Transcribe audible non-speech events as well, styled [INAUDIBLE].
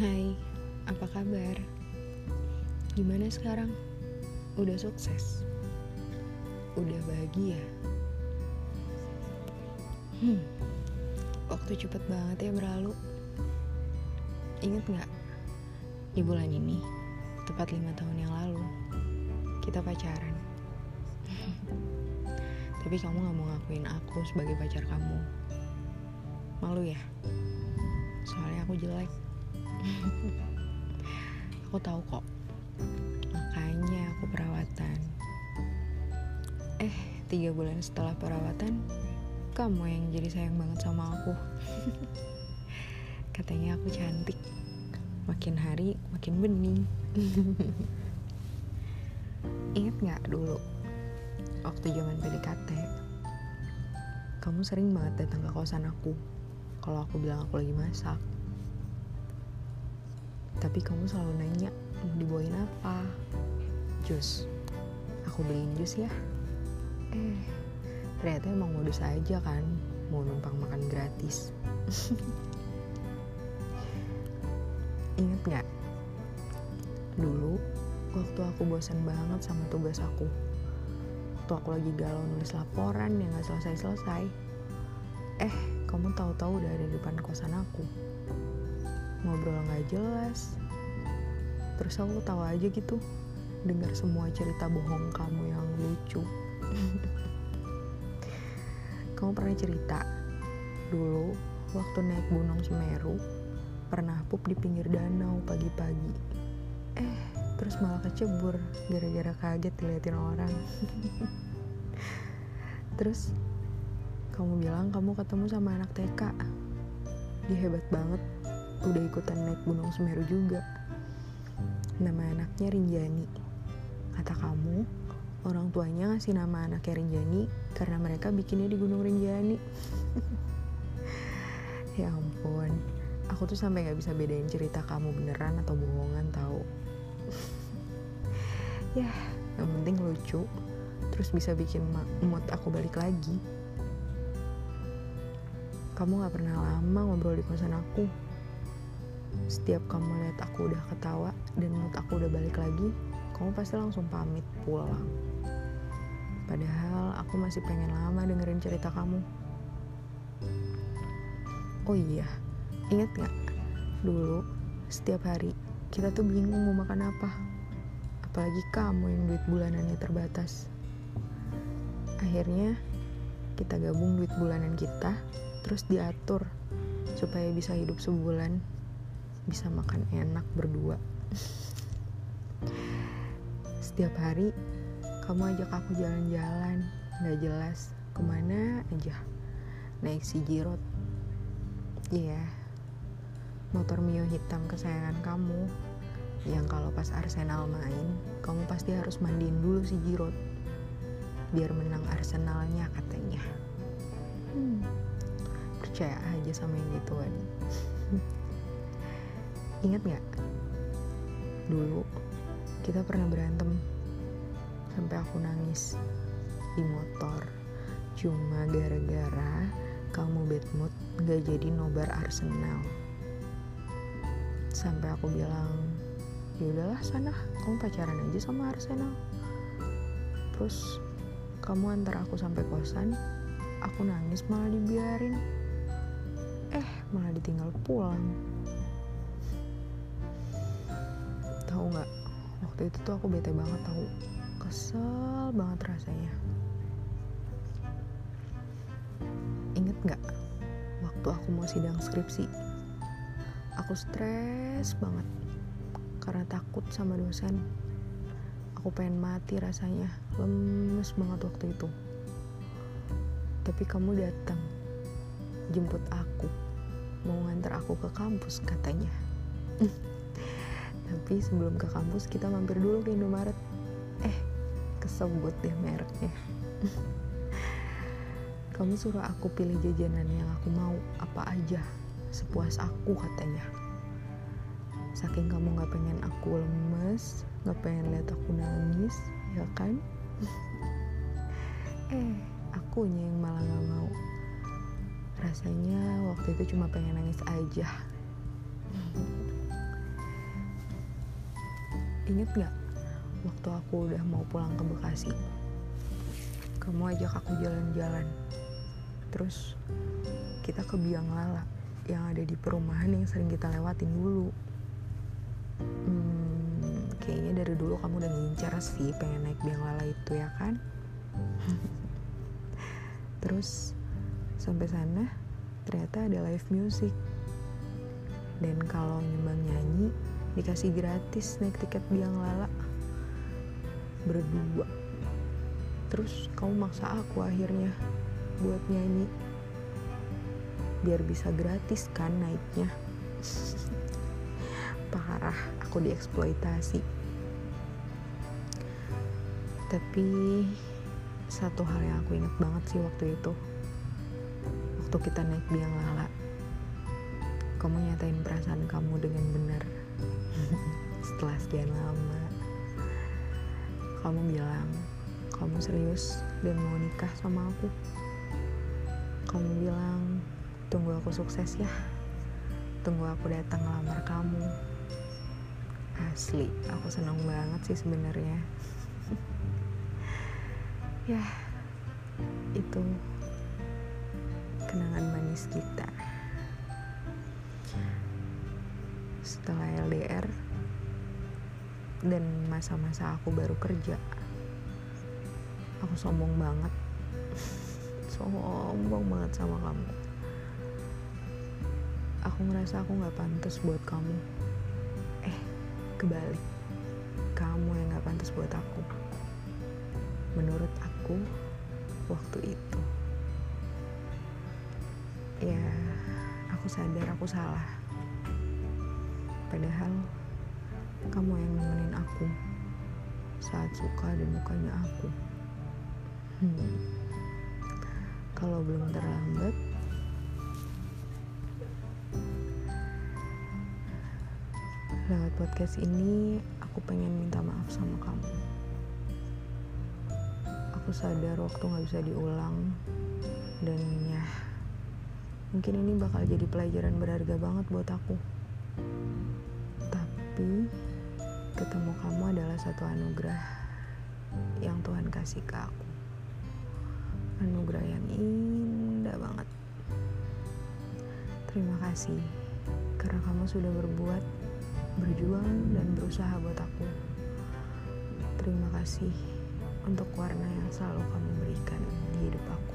Hai, apa kabar? Gimana sekarang? Udah sukses? Udah bahagia? Hmm, waktu cepet banget ya berlalu. Ingat gak? Di bulan ini, tepat lima tahun yang lalu, kita pacaran. [LAUGHS] Tapi kamu gak mau ngakuin aku sebagai pacar kamu. Malu ya? Soalnya aku jelek. Aku tahu kok. Makanya aku perawatan. Eh, tiga bulan setelah perawatan, kamu yang jadi sayang banget sama aku. [LAUGHS] Katanya aku cantik. Makin hari makin bening. [LAUGHS] Ingat gak dulu waktu zaman PDKT kamu sering banget datang ke kosan aku kalau aku bilang aku lagi masak tapi kamu selalu nanya mau dibawain apa? Jus aku beliin jus ya. Eh ternyata emang modus aja kan mau numpang makan gratis. [LAUGHS] Inget gak dulu waktu aku bosan banget sama tugas aku waktu aku lagi galau nulis laporan yang gak selesai-selesai eh kamu tahu-tahu udah ada di depan kosan aku ngobrol gak jelas. Terus aku tahu aja gitu dengar semua cerita bohong kamu yang lucu. [LAUGHS] Kamu pernah cerita dulu waktu naik gunung Semeru pernah pup di pinggir danau pagi-pagi. Eh terus malah kecebur gara-gara kaget diliatin orang. [LAUGHS] Terus kamu bilang kamu ketemu sama anak TK dia hebat banget udah ikutan naik gunung Semeru juga. Nama anaknya Rinjani. Kata kamu orang tuanya ngasih nama anaknya Rinjani karena mereka bikinnya di gunung Rinjani. [LAUGHS] Ya ampun aku tuh sampai nggak bisa bedain cerita kamu beneran atau bohongan tahu [LAUGHS] ya yang penting lucu terus bisa bikin mood aku balik lagi. Kamu gak pernah lama ngobrol di kosan aku setiap kamu lihat aku udah ketawa dan mood aku udah balik lagi kamu pasti langsung pamit pulang. Padahal aku masih pengen lama dengerin cerita kamu. Oh iya inget gak dulu setiap hari kita tuh bingung mau makan apa. Apalagi kamu yang duit bulanannya terbatas. Akhirnya kita gabung duit bulanan kita terus diatur supaya bisa hidup sebulan bisa makan enak berdua. Setiap hari kamu ajak aku jalan-jalan. Gak jelas ke mana aja. Naik si jirot iya. Yeah. motor Mio hitam kesayangan kamu. Yang kalau pas Arsenal main kamu pasti harus mandiin dulu si Giroud biar menang Arsenalnya katanya. Hmm, percaya aja sama yang gituan [LAUGHS] ingat nggak? Dulu kita pernah berantem sampai aku nangis di motor. Cuma gara-gara kamu bad mood gak jadi nobar Arsenal. Sampai aku bilang ya udahlah sana kamu pacaran aja sama Arsenal. Terus kamu antar aku sampai kosan aku nangis malah dibiarin. Eh malah ditinggal pulang waktu itu tuh aku bete banget tahu kesel banget rasanya. Inget nggak waktu aku mau sidang skripsi? Aku stres banget karena takut sama dosen. Aku pengen mati rasanya. Lemes banget waktu itu. Tapi kamu datang jemput aku. Mau ngantar aku ke kampus katanya tapi sebelum ke kampus kita mampir dulu ke Indomaret. Eh kesebut deh mereknya. [LAUGHS] Kamu suruh aku pilih jajanan yang aku mau apa aja? Sepuas aku katanya. Saking kamu gak pengen aku lemes gak pengen lihat aku nangis ya kan? [LAUGHS] Eh akunya yang malah gak mau. Rasanya waktu itu cuma pengen nangis aja inget gak waktu aku udah mau pulang ke Bekasi? Kamu ajak aku jalan-jalan. Terus kita ke Biang Lala yang ada di perumahan yang sering kita lewatin dulu. Hmm, kayaknya dari dulu kamu udah ngincar sih pengen naik Biang Lala itu ya kan? [LAUGHS] Terus sampai sana ternyata ada live music. Dan kalau nyumbang nyanyi dikasih gratis naik tiket biang lala. Berdua. Terus kamu maksa aku akhirnya buat nyanyi. Biar bisa gratis kan naiknya. [LAUGHS] Parah aku dieksploitasi. Tapi satu hal yang aku inget banget sih waktu itu. Waktu kita naik biang lala. Kamu nyatain perasaan kamu dengan benar setelah sekian lama. Kamu bilang kamu serius dan mau nikah sama aku? Kamu bilang tunggu aku sukses ya. Tunggu aku datang ngelamar kamu. Asli aku senang banget sih sebenarnya. [LAUGHS] Ya itu kenangan manis kita. Setelah LDR dan masa-masa aku baru kerja aku sombong banget. [LAUGHS] Sombong banget sama kamu. Aku ngerasa aku gak pantas buat kamu. Eh kebalik. Kamu yang gak pantas buat aku. Menurut aku waktu itu ya aku sadar aku salah. Padahal kamu yang aku. Saat suka dan dukanya aku. Hmm. kalau belum terlambat lewat podcast ini aku pengen minta maaf sama kamu. Aku sadar waktu gak bisa diulang dan ya mungkin ini bakal jadi pelajaran berharga banget buat aku. Tapi ketemu kamu adalah satu anugerah yang Tuhan kasih ke aku. Anugerah yang indah banget. Terima kasih karena kamu sudah berbuat berjuang dan berusaha buat aku. Terima kasih untuk warna yang selalu kamu berikan di hidup aku